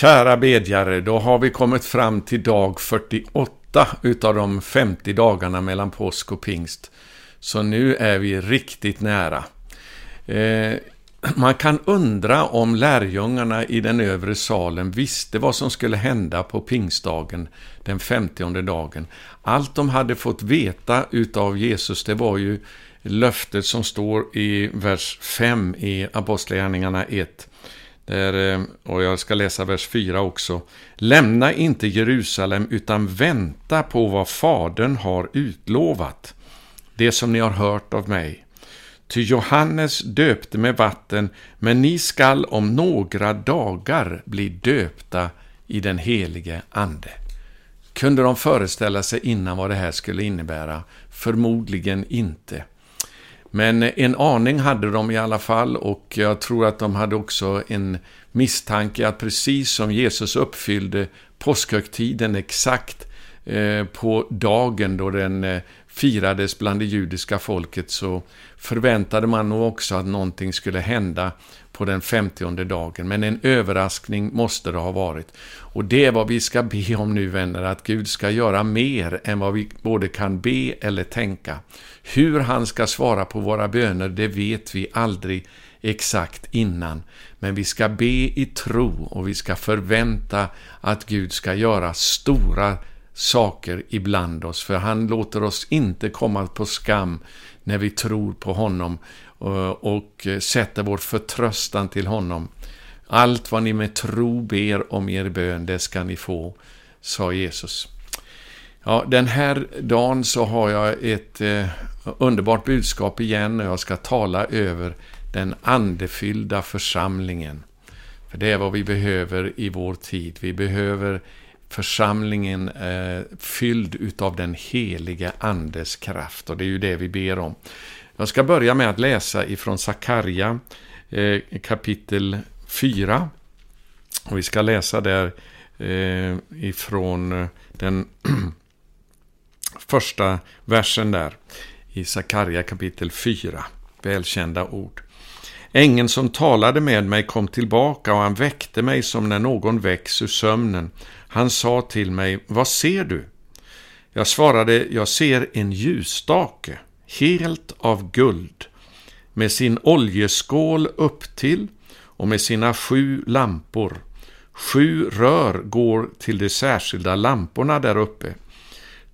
Kära bedjare, då har vi kommit fram till dag 48 utav de 50 dagarna mellan påsk och pingst. Så nu är vi riktigt nära. Eh, man kan undra om lärjungarna i den övre salen visste vad som skulle hända på pingstdagen, den femtionde dagen. Allt de hade fått veta utav Jesus, det var ju löftet som står i vers 5 i Apostlagärningarna 1. Där, eh, och jag ska läsa vers 4 också. Lämna inte Jerusalem utan vänta på vad Fadern har utlovat. Det som ni har hört av mig. Ty Johannes döpte med vatten, men ni skall om några dagar bli döpta i den helige Ande. Kunde de föreställa sig innan vad det här skulle innebära? Förmodligen inte. Men en aning hade de i alla fall och jag tror att de hade också en misstanke att precis som Jesus uppfyllde påskhögtiden exakt eh, på dagen då den eh, firades bland det judiska folket så förväntade man nog också att någonting skulle hända på den femtionde dagen. Men en överraskning måste det ha varit. Och det är vad vi ska be om nu vänner, att Gud ska göra mer än vad vi både kan be eller tänka. Hur han ska svara på våra böner, det vet vi aldrig exakt innan. Men vi ska be i tro och vi ska förvänta att Gud ska göra stora saker ibland oss, för han låter oss inte komma på skam när vi tror på honom eh, och sätter vår förtröstan till honom. Allt vad ni med tro ber om er bön, det ska ni få, sa Jesus. Ja, den här dagen så har jag ett eh, underbart budskap igen och jag ska tala över den andefyllda församlingen. För det är vad vi behöver i vår tid. Vi behöver församlingen eh, fylld utav den heliga Andes kraft och det är ju det vi ber om. Jag ska börja med att läsa ifrån Sakarja eh, kapitel 4. Och vi ska läsa där eh, ifrån den första versen där i Sakarja kapitel 4. Välkända ord. Ängeln som talade med mig kom tillbaka och han väckte mig som när någon väcks ur sömnen. Han sa till mig, vad ser du? Jag svarade, jag ser en ljusstake, helt av guld, med sin oljeskål upp till och med sina sju lampor. Sju rör går till de särskilda lamporna där uppe.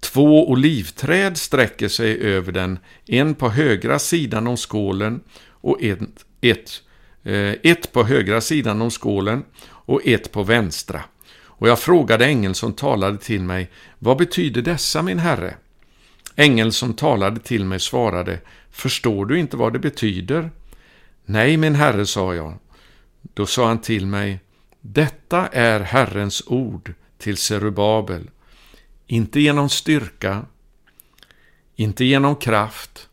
Två olivträd sträcker sig över den, en på högra sidan om skålen och ett, ett, eh, ett på högra sidan om skålen och ett på vänstra. Och jag frågade ängeln som talade till mig, vad betyder dessa, min herre? Ängeln som talade till mig svarade, förstår du inte vad det betyder? Nej, min herre, sa jag. Då sa han till mig, detta är Herrens ord till Serubabel, inte genom styrka, inte genom kraft,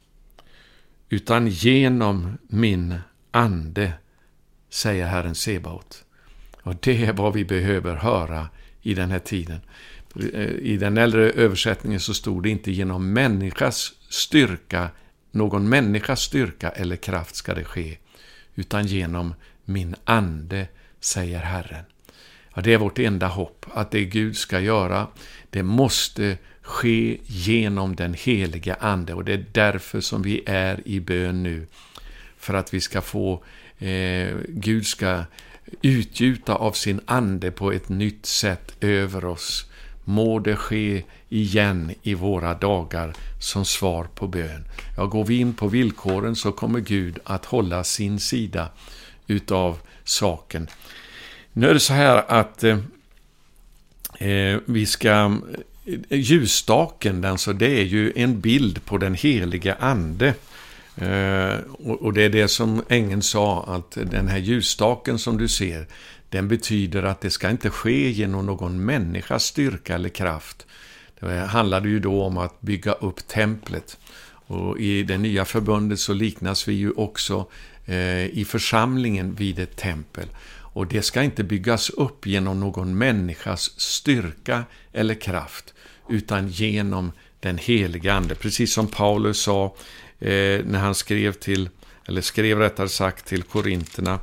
utan genom min ande, säger Herren Sebaot. Och det är vad vi behöver höra i den här tiden. Eh, I den äldre översättningen så stod det inte genom människas styrka, någon människas styrka eller kraft ska det ske, utan genom min ande, säger Herren. Ja, det är vårt enda hopp, att det Gud ska göra, det måste ske genom den heliga Ande och det är därför som vi är i bön nu. För att vi ska få, eh, Gud ska utgjuta av sin Ande på ett nytt sätt över oss. Må det ske igen i våra dagar som svar på bön. Ja, går vi in på villkoren så kommer Gud att hålla sin sida utav saken. Nu är det så här att eh, eh vi ska... Eh, ljusstaken, alltså, det är ju en bild på den helige Ande. Eh, och, och, det är det som ängeln sa, att den här ljusstaken som du ser, den betyder att det ska inte ske genom någon människas styrka eller kraft. Det handlade ju då om att bygga upp templet. Och i det nya förbundet så liknas vi ju också eh, i församlingen vid ett tempel. Och det ska inte byggas upp genom någon människas styrka eller kraft, utan genom den heliga Ande. Precis som Paulus sa eh, när han skrev till, eller skrev rättare sagt till Korinterna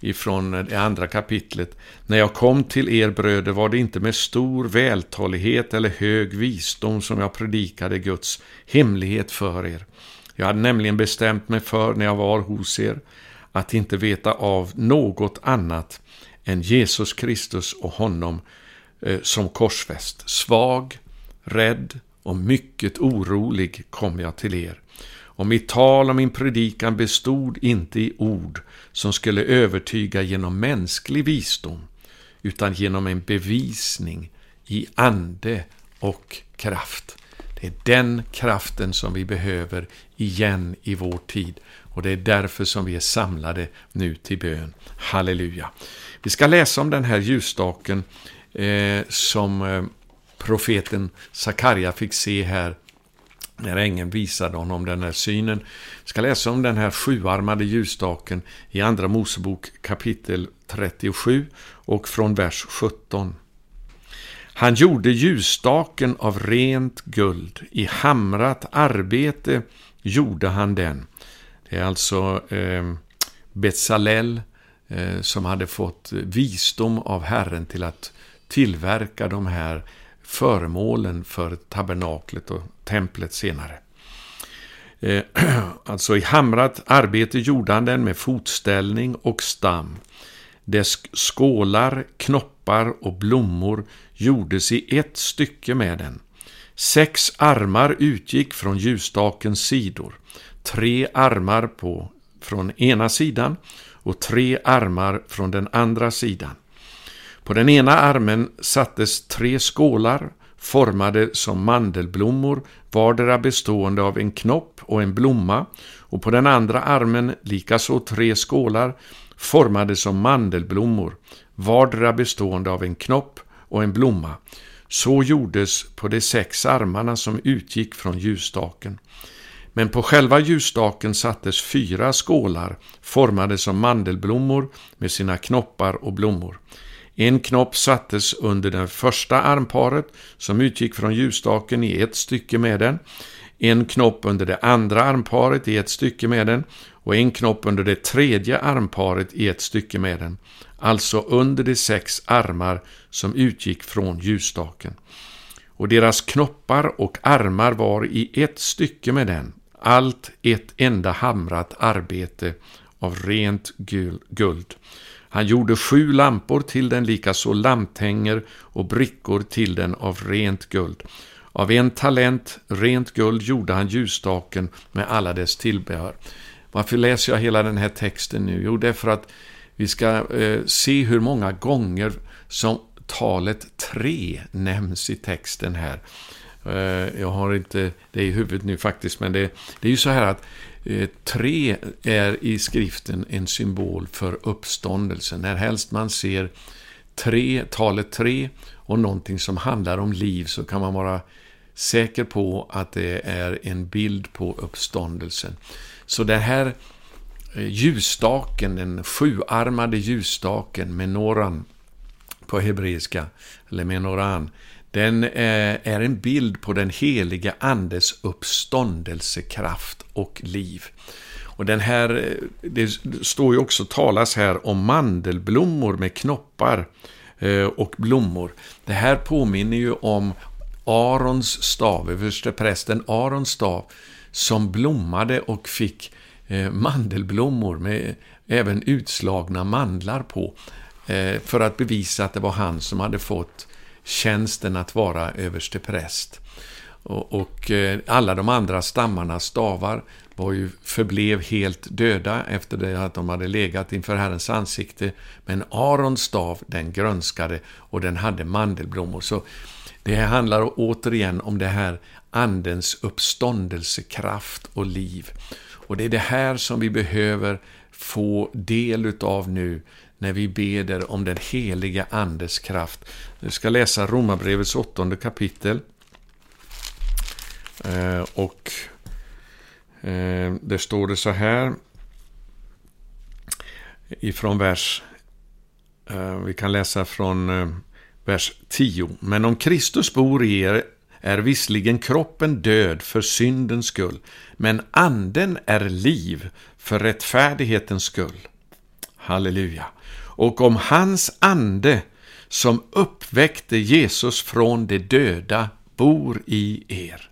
ifrån eh, det andra kapitlet. När jag kom till er bröder var det inte med stor vältalighet eller hög visdom som jag predikade Guds hemlighet för er. Jag hade nämligen bestämt mig för när jag var hos er att inte veta av något annat än Jesus Kristus och honom eh, som korsfäst. Svag, rädd och mycket orolig kom jag till er. Och mitt tal och min predikan bestod inte i ord som skulle övertyga genom mänsklig visdom, utan genom en bevisning i ande och kraft. Det är den kraften som vi behöver igen i vår tid. Och det är därför som vi är samlade nu till bön. Halleluja. Vi ska läsa om den här ljusstaken eh, som eh, profeten Sakarja fick se här när ängeln visade honom den här synen. Vi ska läsa om den här sjuarmade ljusstaken i Andra Mosebok kapitel 37 och från vers 17. Han gjorde ljusstaken av rent guld. I hamrat arbete gjorde han den. Det är alltså eh, Betsalel eh, som hade fått visdom av Herren till att tillverka de här föremålen för tabernaklet och templet senare. Eh, alltså i hamrat arbete gjorde han den med fotställning och stam. Dess skålar, knoppar och blommor gjordes i ett stycke med den. Sex armar utgick från ljusstakens sidor, tre armar på från ena sidan och tre armar från den andra sidan. På den ena armen sattes tre skålar formade som mandelblommor, vardera bestående av en knopp och en blomma, och på den andra armen likaså tre skålar formade som mandelblommor, vardera bestående av en knopp och en blomma. Så gjordes på de sex armarna som utgick från ljusstaken. Men på själva ljusstaken sattes fyra skålar formade som mandelblommor med sina knoppar och blommor. En knopp sattes under det första armparet som utgick från ljusstaken i ett stycke med den, en knopp under det andra armparet i ett stycke med den och en knopp under det tredje armparet i ett stycke med den, alltså under de sex armar som utgick från ljusstaken. Och deras knoppar och armar var i ett stycke med den, allt ett enda hamrat arbete av rent guld. Han gjorde sju lampor till den, likaså lamptänger och brickor till den av rent guld. Av en talent rent guld gjorde han ljusstaken med alla dess tillbehör. Varför läser jag hela den här texten nu? Jo, det är för att vi ska eh, se hur många gånger som talet tre nämns i texten här. Eh, jag har inte det i huvudet nu faktiskt, men det, det är ju så här att Eh, tre är i skriften en symbol för uppståndelsen. När helst man ser tre, talet tre och någonting som handlar om liv så kan man vara säker på att det är en bild på uppståndelsen. Så den här eh, ljusstaken, den sjuarmade ljusstaken, menoran på hebreiska, eller menoran, den eh, är en bild på den heliga Andes uppståndelsekraft och liv. Och den här, eh, det står ju också talas här om mandelblommor med knoppar eh, och blommor. Det här påminner ju om Arons stav, översteprästen Arons stav, som blommade och fick mandelblommor med även utslagna mandlar på, för att bevisa att det var han som hade fått tjänsten att vara överstepräst. Och, och eh, alla de andra stammarnas stavar var ju, förblev helt döda efter det att de hade legat inför Herrens ansikte. Men Arons stav, den grönskade och den hade mandelblommor. Så det här handlar återigen om det här Andens uppståndelsekraft och liv. Och det är det här som vi behöver få del utav nu när vi beder om den heliga Andes kraft. Vi ska läsa Romarbrevets åttonde kapitel. Eh, och eh, det står det så här ifrån vers, eh, vi kan läsa från eh, vers 10. Men om Kristus bor i er är visserligen kroppen död för syndens skull, men anden är liv för rättfärdighetens skull. Halleluja och om hans ande som uppväckte Jesus från de döda bor i er.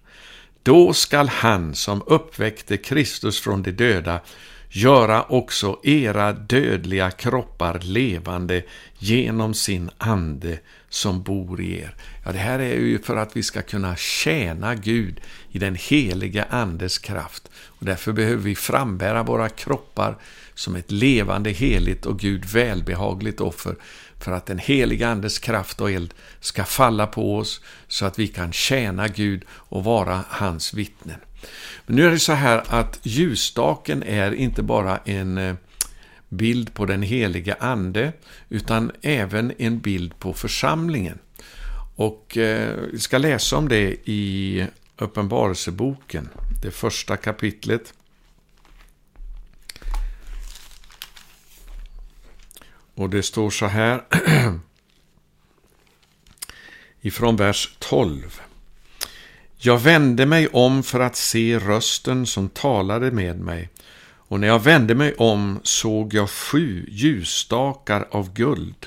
Då skall han som uppväckte Kristus från de döda göra också era dödliga kroppar levande genom sin ande som bor i er. Ja, det här är ju för att vi ska kunna tjäna Gud i den heliga Andes kraft. Och därför behöver vi frambära våra kroppar som ett levande, heligt och Gud välbehagligt offer för att den heliga Andes kraft och eld ska falla på oss så att vi kan tjäna Gud och vara hans vittnen. Men nu är det så här att ljusstaken är inte bara en eh, bild på den heliga Ande, utan även en bild på församlingen. Och eh, vi ska läsa om det i Uppenbarelseboken, det första kapitlet. Och det står så här. Ifrån vers 12. Jag vände mig om för att se rösten som talade med mig, och när jag vände mig om såg jag sju ljusstakar av guld,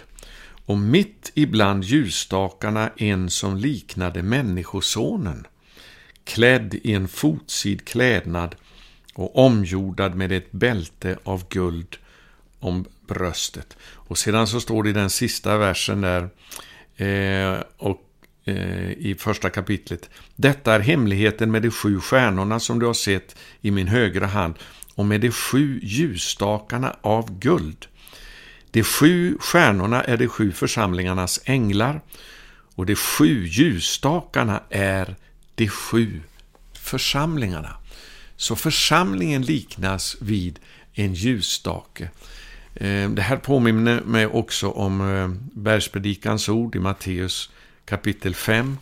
och mitt ibland ljusstakarna en som liknade Människosonen, klädd i en fotsid klädnad och omgjordad med ett bälte av guld. Om bröstet. Och sedan så står det i den sista versen där, eh, och eh, i första kapitlet. Detta är hemligheten med de sju stjärnorna som du har sett i min högra hand och med de sju ljusstakarna av guld. De sju stjärnorna är de sju församlingarnas änglar och de sju ljusstakarna är de sju församlingarna. Så församlingen liknas vid en ljusstake. Ehm, det här påminner mig också om eh, bergspredikans ord i Matteus kapitel 5,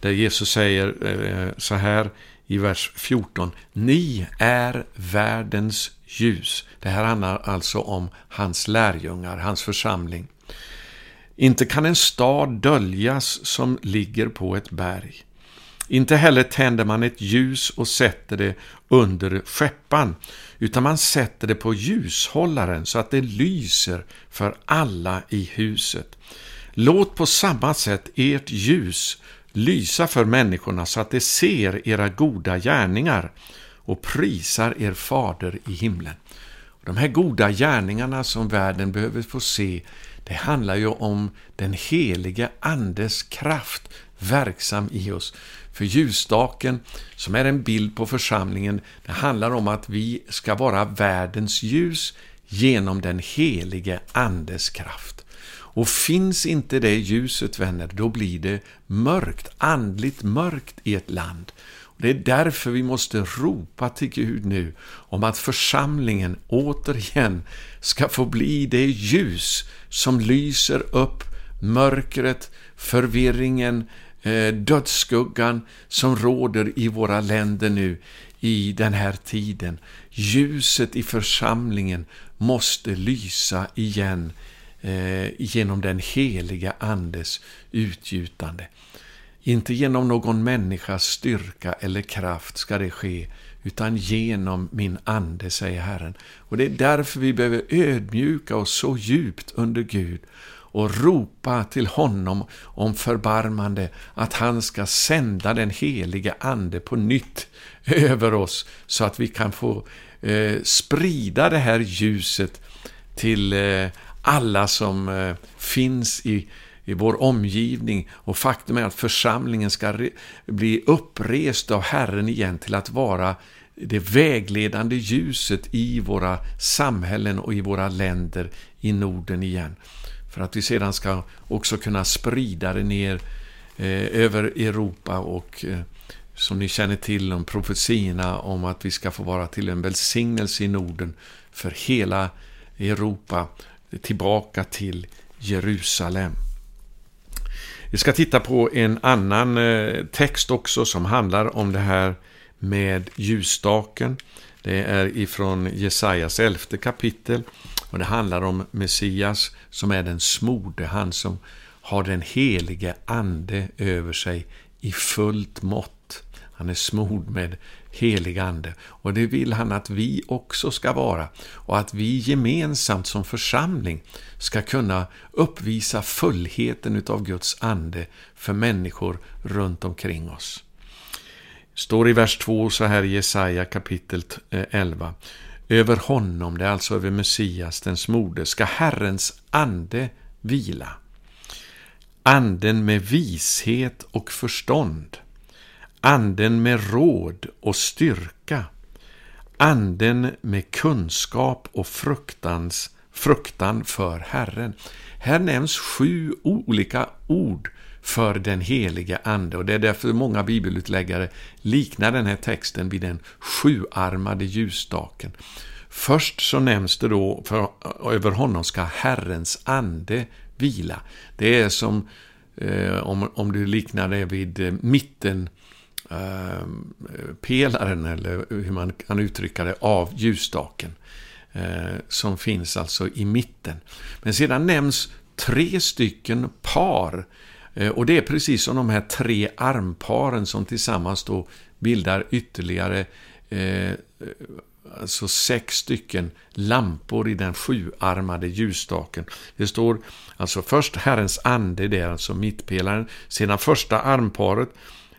där Jesus säger eh, så här i vers 14. Ni är världens ljus. Det här handlar alltså om hans lärjungar, hans församling. Inte kan en stad döljas som ligger på ett berg. Inte heller tänder man ett ljus och sätter det under skeppan, utan man sätter det på ljushållaren så att det lyser för alla i huset. Låt på samma sätt ert ljus lysa för människorna så att de ser era goda gärningar och prisar er fader i himlen. De här goda gärningarna som världen behöver få se, det handlar ju om den helige Andes kraft verksam i oss. För ljusstaken, som är en bild på församlingen, det handlar om att vi ska vara världens ljus genom den helige Andes kraft. Och finns inte det ljuset, vänner, då blir det mörkt, andligt mörkt i ett land. Och det är därför vi måste ropa till Gud nu om att församlingen återigen ska få bli det ljus som lyser upp mörkret, förvirringen, eh, dödsskuggan som råder i våra länder nu i den här tiden. Ljuset i församlingen måste lysa igen eh, genom den heliga Andes utgjutande. Inte genom någon människas styrka eller kraft ska det ske, utan genom min ande, säger Herren. Och det är därför vi behöver ödmjuka oss så djupt under Gud och ropa till honom om förbarmande, att han ska sända den heliga Ande på nytt över oss, så att vi kan få eh, sprida det här ljuset till eh, alla som eh, finns i, i vår omgivning och faktum är att församlingen ska bli upprest av Herren igen till att vara det vägledande ljuset i våra samhällen och i våra länder i Norden igen. För att vi sedan ska också kunna sprida det ner eh, över Europa och eh, som ni känner till om profetierna om att vi ska få vara till en välsignelse i Norden för hela Europa tillbaka till Jerusalem. Vi ska titta på en annan eh, text också som handlar om det här med ljusstaken. Det är ifrån Jesajas elfte kapitel och det handlar om Messias som är den smorde, han som har den helige ande över sig i fullt mått. Han är smord med helig Ande. Och det vill han att vi också ska vara. Och att vi gemensamt som församling ska kunna uppvisa fullheten utav Guds Ande för människor runt omkring oss. Det står i vers 2 så här i Jesaja kapitel 11. Eh, över honom, det är alltså över Messias, den smorde, ska Herrens ande vila. Anden med vishet och förstånd. Anden med råd och styrka. Anden med kunskap och fruktans, fruktan för Herren. Här nämns sju olika ord för den helige Ande. Och det är därför många bibelutläggare liknar den här texten vid den sjuarmade ljusstaken. Först så nämns det då, för över honom ska Herrens ande vila. Det är som eh, om, om du liknar det vid eh, mitten eh, pelaren, eller hur man kan uttrycka det, av ljusstaken. Eh, som finns alltså i mitten. Men sedan nämns tre stycken par Eh, Eh, och det är precis som de här tre armparen som tillsammans då bildar ytterligare eh, alltså sex stycken lampor i den sjuarmade ljusstaken. Det står alltså först Herrens ande, det är alltså mittpelaren. Sedan första armparet,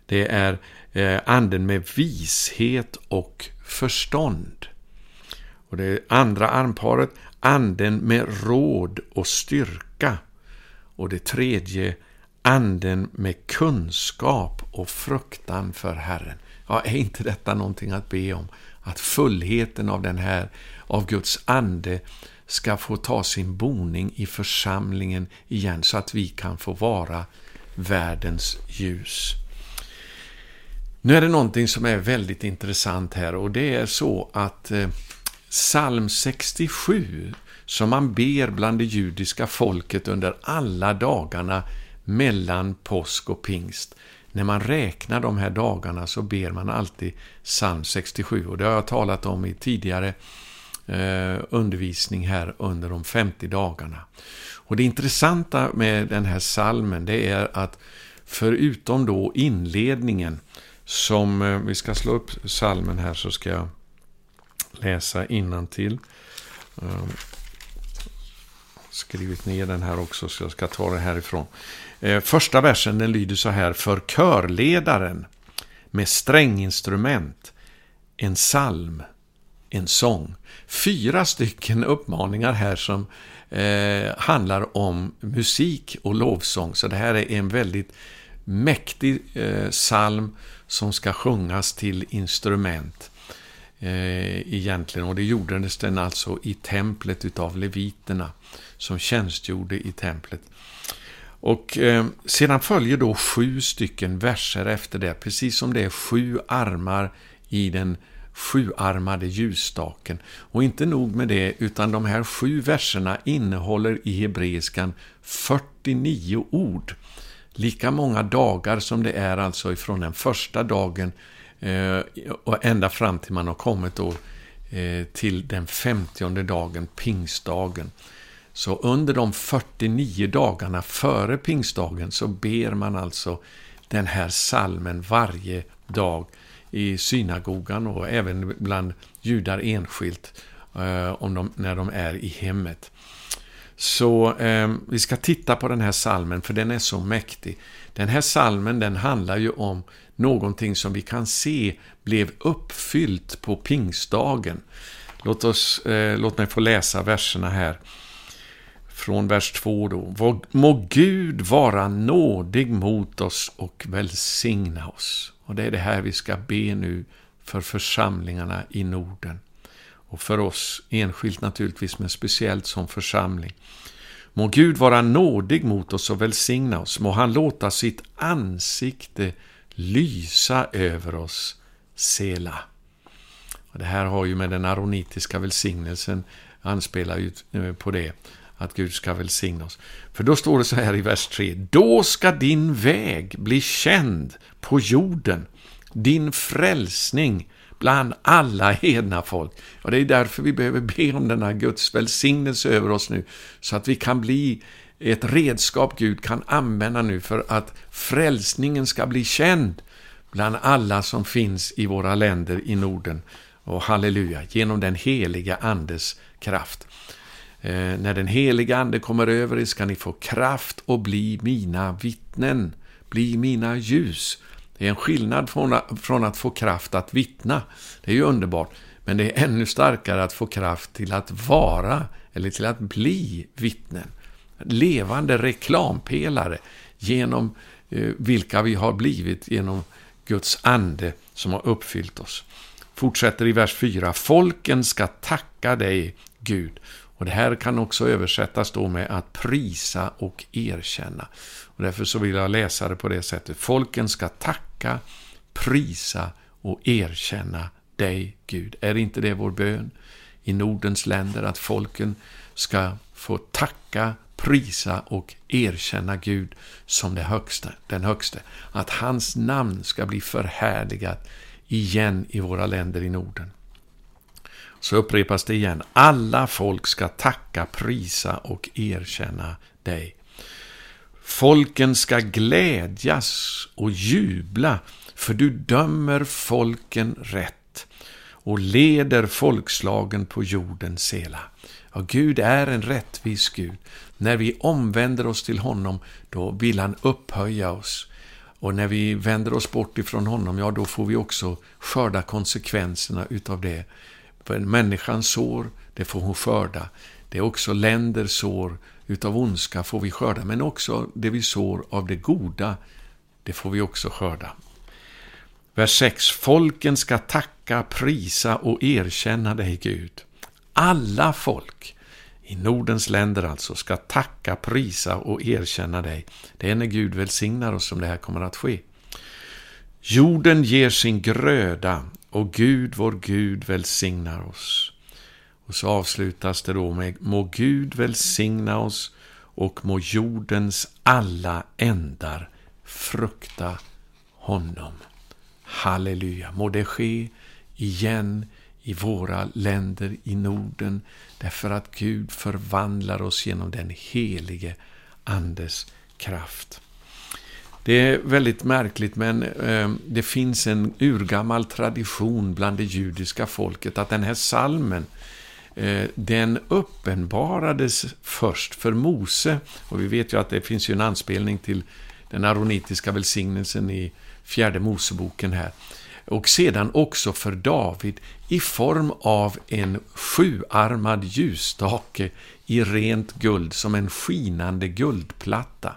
det är eh, anden med vishet och förstånd. Och det andra armparet, anden med råd och styrka. Och det tredje anden med kunskap och fruktan för Herren. Ja, är inte detta någonting att be om? Att fullheten av den här, av Guds ande, ska få ta sin boning i församlingen igen, så att vi kan få vara världens ljus. Nu är det någonting som är väldigt intressant här och det är så att eh, psalm 67, som man ber bland det judiska folket under alla dagarna mellan påsk och pingst. När man räknar de här dagarna så ber man alltid psalm 67 och det har jag talat om i tidigare eh, undervisning här under de 50 dagarna. Och Det intressanta med den här salmen det är att förutom då inledningen som eh, vi ska slå upp salmen här så ska jag läsa innantill. Eh, skrivit ner den här också så jag ska ta det härifrån. Eh, första versen den lyder så här. För körledaren med stränginstrument, en psalm, en sång. Fyra stycken uppmaningar här som eh, handlar om musik och lovsång. Så det här är en väldigt mäktig eh, psalm som ska sjungas till instrument. Eh, egentligen, och det gjordes den alltså i templet utav leviterna som tjänstgjorde i templet. Och eh, sedan följer då sju stycken verser efter det, precis som det är sju armar i den sjuarmade ljusstaken. Och inte nog med det, utan de här sju verserna innehåller i hebreiskan 49 ord. Lika många dagar som det är alltså ifrån den första dagen eh, och ända fram till man har kommit då eh, till den femtionde dagen, pingstdagen. Så under de 49 dagarna före pingstdagen så ber man alltså den här salmen varje dag i synagogan och även bland judar enskilt eh, om de, när de är i hemmet. Så eh, vi ska titta på den här salmen för den är så mäktig. Den här salmen den handlar ju om någonting som vi kan se blev uppfyllt på pingstdagen. Låt, oss, eh, låt mig få läsa verserna här från vers 2 då. Må Gud vara nådig mot oss och välsigna oss. Och det är det här vi ska be nu för församlingarna i Norden. Och för oss enskilt naturligtvis, men speciellt som församling. Må Gud vara nådig mot oss och välsigna oss. Må han låta sitt ansikte lysa över oss. Sela. Och det här har ju med den aronitiska välsignelsen anspelar ju eh, på det att Gud ska välsigna oss. För då står det så här i vers 3. Då ska din väg bli känd på jorden, din frälsning bland alla hedna folk. Och det är därför vi behöver be om denna Guds välsignelse över oss nu, så att vi kan bli ett redskap Gud kan använda nu för att frälsningen ska bli känd bland alla som finns i våra länder i Norden. Och halleluja, genom den heliga Andes kraft. Eh, när den heliga Ande kommer över er ska ni få kraft och bli mina vittnen. Bli mina ljus. Det är en skillnad från, från att få kraft att vittna. Det är ju underbart. Men det är ännu starkare att få kraft till att vara, eller till att bli vittnen. Levande reklampelare genom eh, vilka vi har blivit genom Guds ande som har uppfyllt oss. Fortsätter i vers 4. Folken ska tacka dig, Gud. Och Det här kan också översättas då med att prisa och erkänna. Och Därför så vill jag läsa det på det sättet. Folken ska tacka, prisa och erkänna dig, Gud. Är inte det vår bön i Nordens länder, att folken ska få tacka, prisa och erkänna Gud som det högsta, den högste. Att hans namn ska bli förhärligat igen i våra länder i Norden. Så upprepas det igen. Alla folk ska tacka, prisa och erkänna dig. Folken ska glädjas och jubla, för du dömer folken rätt och leder folkslagen på jorden sela. Ja, Gud är en rättvis Gud. När vi omvänder oss till honom, då vill han upphöja oss. Och när vi vänder oss bort ifrån honom, ja, då får vi också skörda konsekvenserna utav det. För en människans sår, det får hon skörda. Det är också länder sår utav ondska får vi skörda, men också det vi sår av det goda, det får vi också skörda. Vers 6. Folken ska tacka, prisa och erkänna dig, Gud. Alla folk i Nordens länder alltså ska tacka, prisa och erkänna dig. Det är när Gud välsignar oss som det här kommer att ske. Jorden ger sin gröda och Gud, vår Gud, välsignar oss. Och så avslutas det då med Må Gud välsigna oss och må jordens alla ändar frukta honom. Halleluja, må det ske igen i våra länder i Norden, därför att Gud förvandlar oss genom den helige Andes kraft. Det är väldigt märkligt, men eh, det finns en urgammal tradition bland det judiska folket att den här salmen eh, den uppenbarades först för Mose. Och vi vet ju att det finns ju en anspelning till den aronitiska välsignelsen i fjärde Moseboken här. Och sedan också för David i form av en sjuarmad ljusstake i rent guld, som en skinande guldplatta.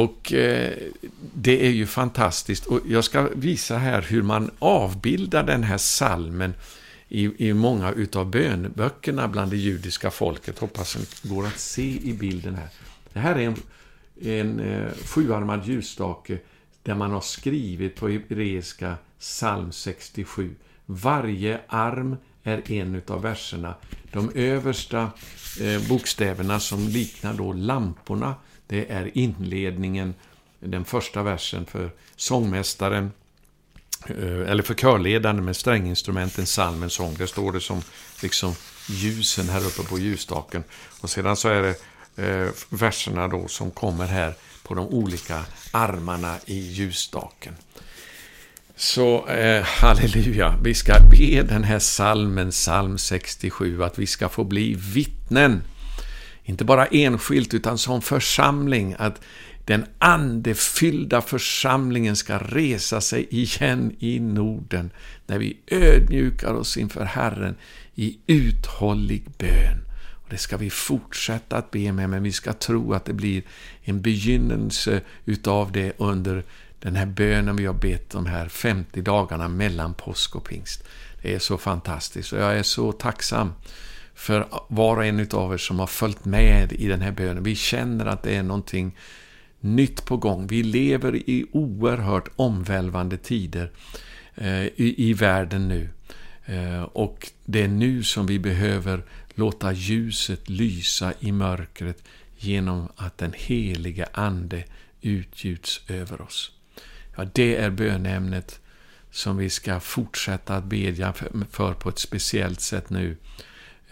Och eh, det är ju fantastiskt. Och jag ska visa här hur man avbildar den här salmen i, i många utav bönböckerna bland det judiska folket. Hoppas det går att se i bilden här. Det här är en, en eh, sjuarmad ljusstake där man har skrivit på hebreiska psalm 67. Varje arm är en utav verserna. De översta eh, bokstäverna som liknar då lamporna, det är inledningen, den första versen för sångmästaren, eh, eller för körledaren med stränginstrumenten, salmen sång. Där står det som liksom ljusen här uppe på ljusstaken. Och sedan så är det eh, verserna då som kommer här på de olika armarna i ljusstaken. Så eh, halleluja, vi ska be den här salmen, psalm 67, att vi ska få bli vittnen. Inte bara enskilt, utan som församling, att den andefyllda församlingen ska resa sig igen i Norden, när vi ödmjukar oss inför Herren i uthållig bön. Och Det ska vi fortsätta att be med, men vi ska tro att det blir en begynnelse utav det under den här bönen vi har bett de här 50 dagarna mellan påsk och pingst. Det är så fantastiskt och jag är så tacksam för var och en av er som har följt med i den här bönen. Vi känner att det är någonting nytt på gång. Vi lever i oerhört omvälvande tider eh, i, i världen nu. Eh, och det är nu som vi behöver låta ljuset lysa i mörkret genom att den helige Ande utgjuts över oss. Ja, det är bönämnet som vi ska fortsätta att bedja för på ett speciellt sätt nu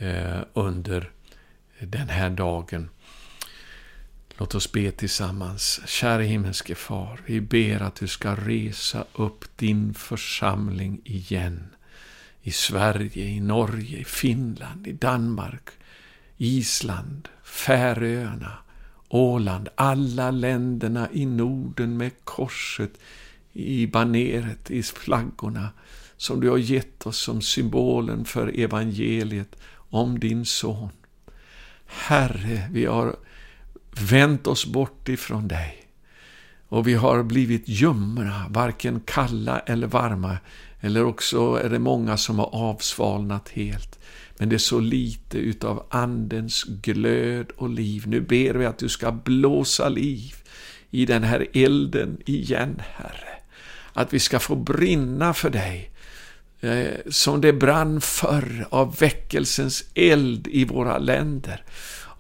Eh, under den här dagen. Låt oss be tillsammans. Kära himmelske far, vi ber att du ska resa upp din församling igen. I Sverige, i Norge, i Finland, i Danmark, Island, Färöarna, Åland, alla länderna i Norden med korset i baneret, i flaggorna som du har gett oss som symbolen för evangeliet om din son. Herre, vi har vänt oss bort ifrån dig. Och vi har blivit ljumna, varken kalla eller varma. Eller också är det många som har avsvalnat helt. Men det är så lite utav Andens glöd och liv. Nu ber vi att du ska blåsa liv i den här elden igen, Herre. Att vi ska få brinna för dig Eh, som det brann förr av väckelsens eld i våra länder.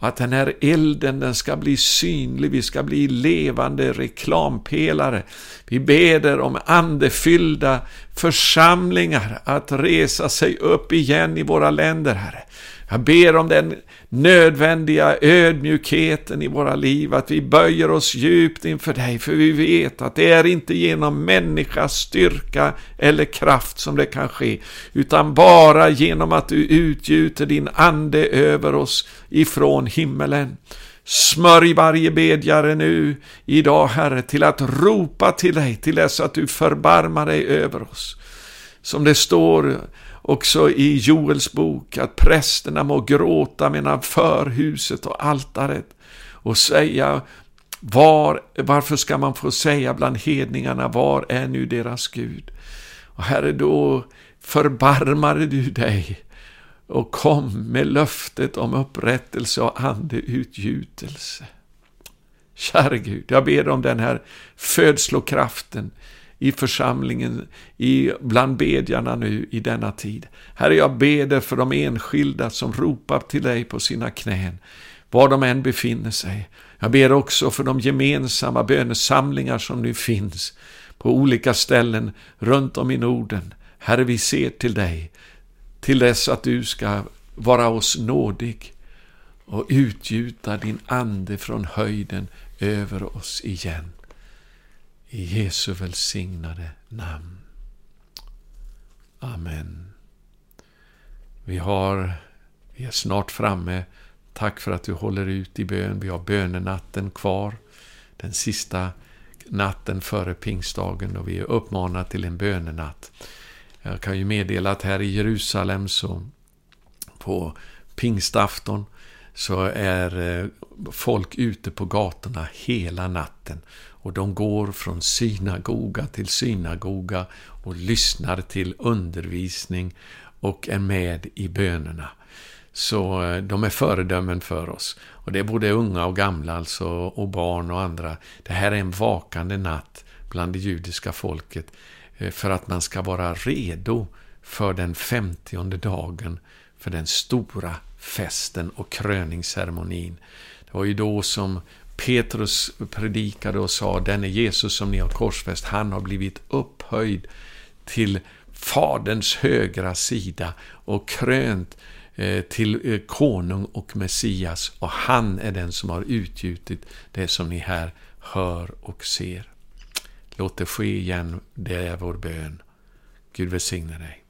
Och att den här elden den ska bli synlig, vi ska bli levande reklampelare. Vi beder om andefyllda församlingar att resa sig upp igen i våra länder, Herre. Jag ber om den nödvändiga ödmjukheten i våra liv, att vi böjer oss djupt inför dig, för vi vet att det är inte genom människas styrka eller kraft som det kan ske, utan bara genom att du utgjuter din ande över oss ifrån himmelen. Smörj varje bedjare nu, idag Herre, till att ropa till dig, till dess att du förbarmar dig över oss. Som det står också i Joels bok att prästerna må gråta mellan förhuset och altaret och säga var, varför ska man få säga bland hedningarna, var är nu deras Gud? Och Herre, då förbarmade du dig och kom med löftet om upprättelse och andeutgjutelse. Käre Gud, jag ber om den här födslokraften i församlingen, i, bland bedjarna nu i denna tid. Herre, jag ber för de enskilda som ropar till dig på sina knän, var de än befinner sig. Jag ber också för de gemensamma bönesamlingar som nu finns på olika ställen runt om i Norden. Herre, vi ser till dig, till dess att du ska vara oss nådig och utgjuta din ande från höjden över oss igen. I Jesu välsignade namn. Amen. Vi, har, vi är snart framme. Tack för att du håller ut i bön. Vi har bönenatten kvar. Den sista natten före pingstdagen och vi är uppmanade till en bönenatt. Jag kan ju meddela att här i Jerusalem så på pingstafton så är eh, folk ute på gatorna hela natten och de går från synagoga till synagoga och lyssnar till undervisning och är med i bönerna. Så eh, de är föredömen för oss. Och det är både unga och gamla, alltså, och barn och andra. Det här är en vakande natt bland det judiska folket eh, för att man ska vara redo för den femtionde dagen, för den stora festen och kröningsceremonin. Det var ju då som Petrus predikade och sa, denne Jesus som ni har korsfäst, han har blivit upphöjd till Faderns högra sida och krönt eh, till eh, konung och Messias och han är den som har utgjutit det som ni här hör och ser. Låt det ske igen, det är vår bön. Gud välsigne dig.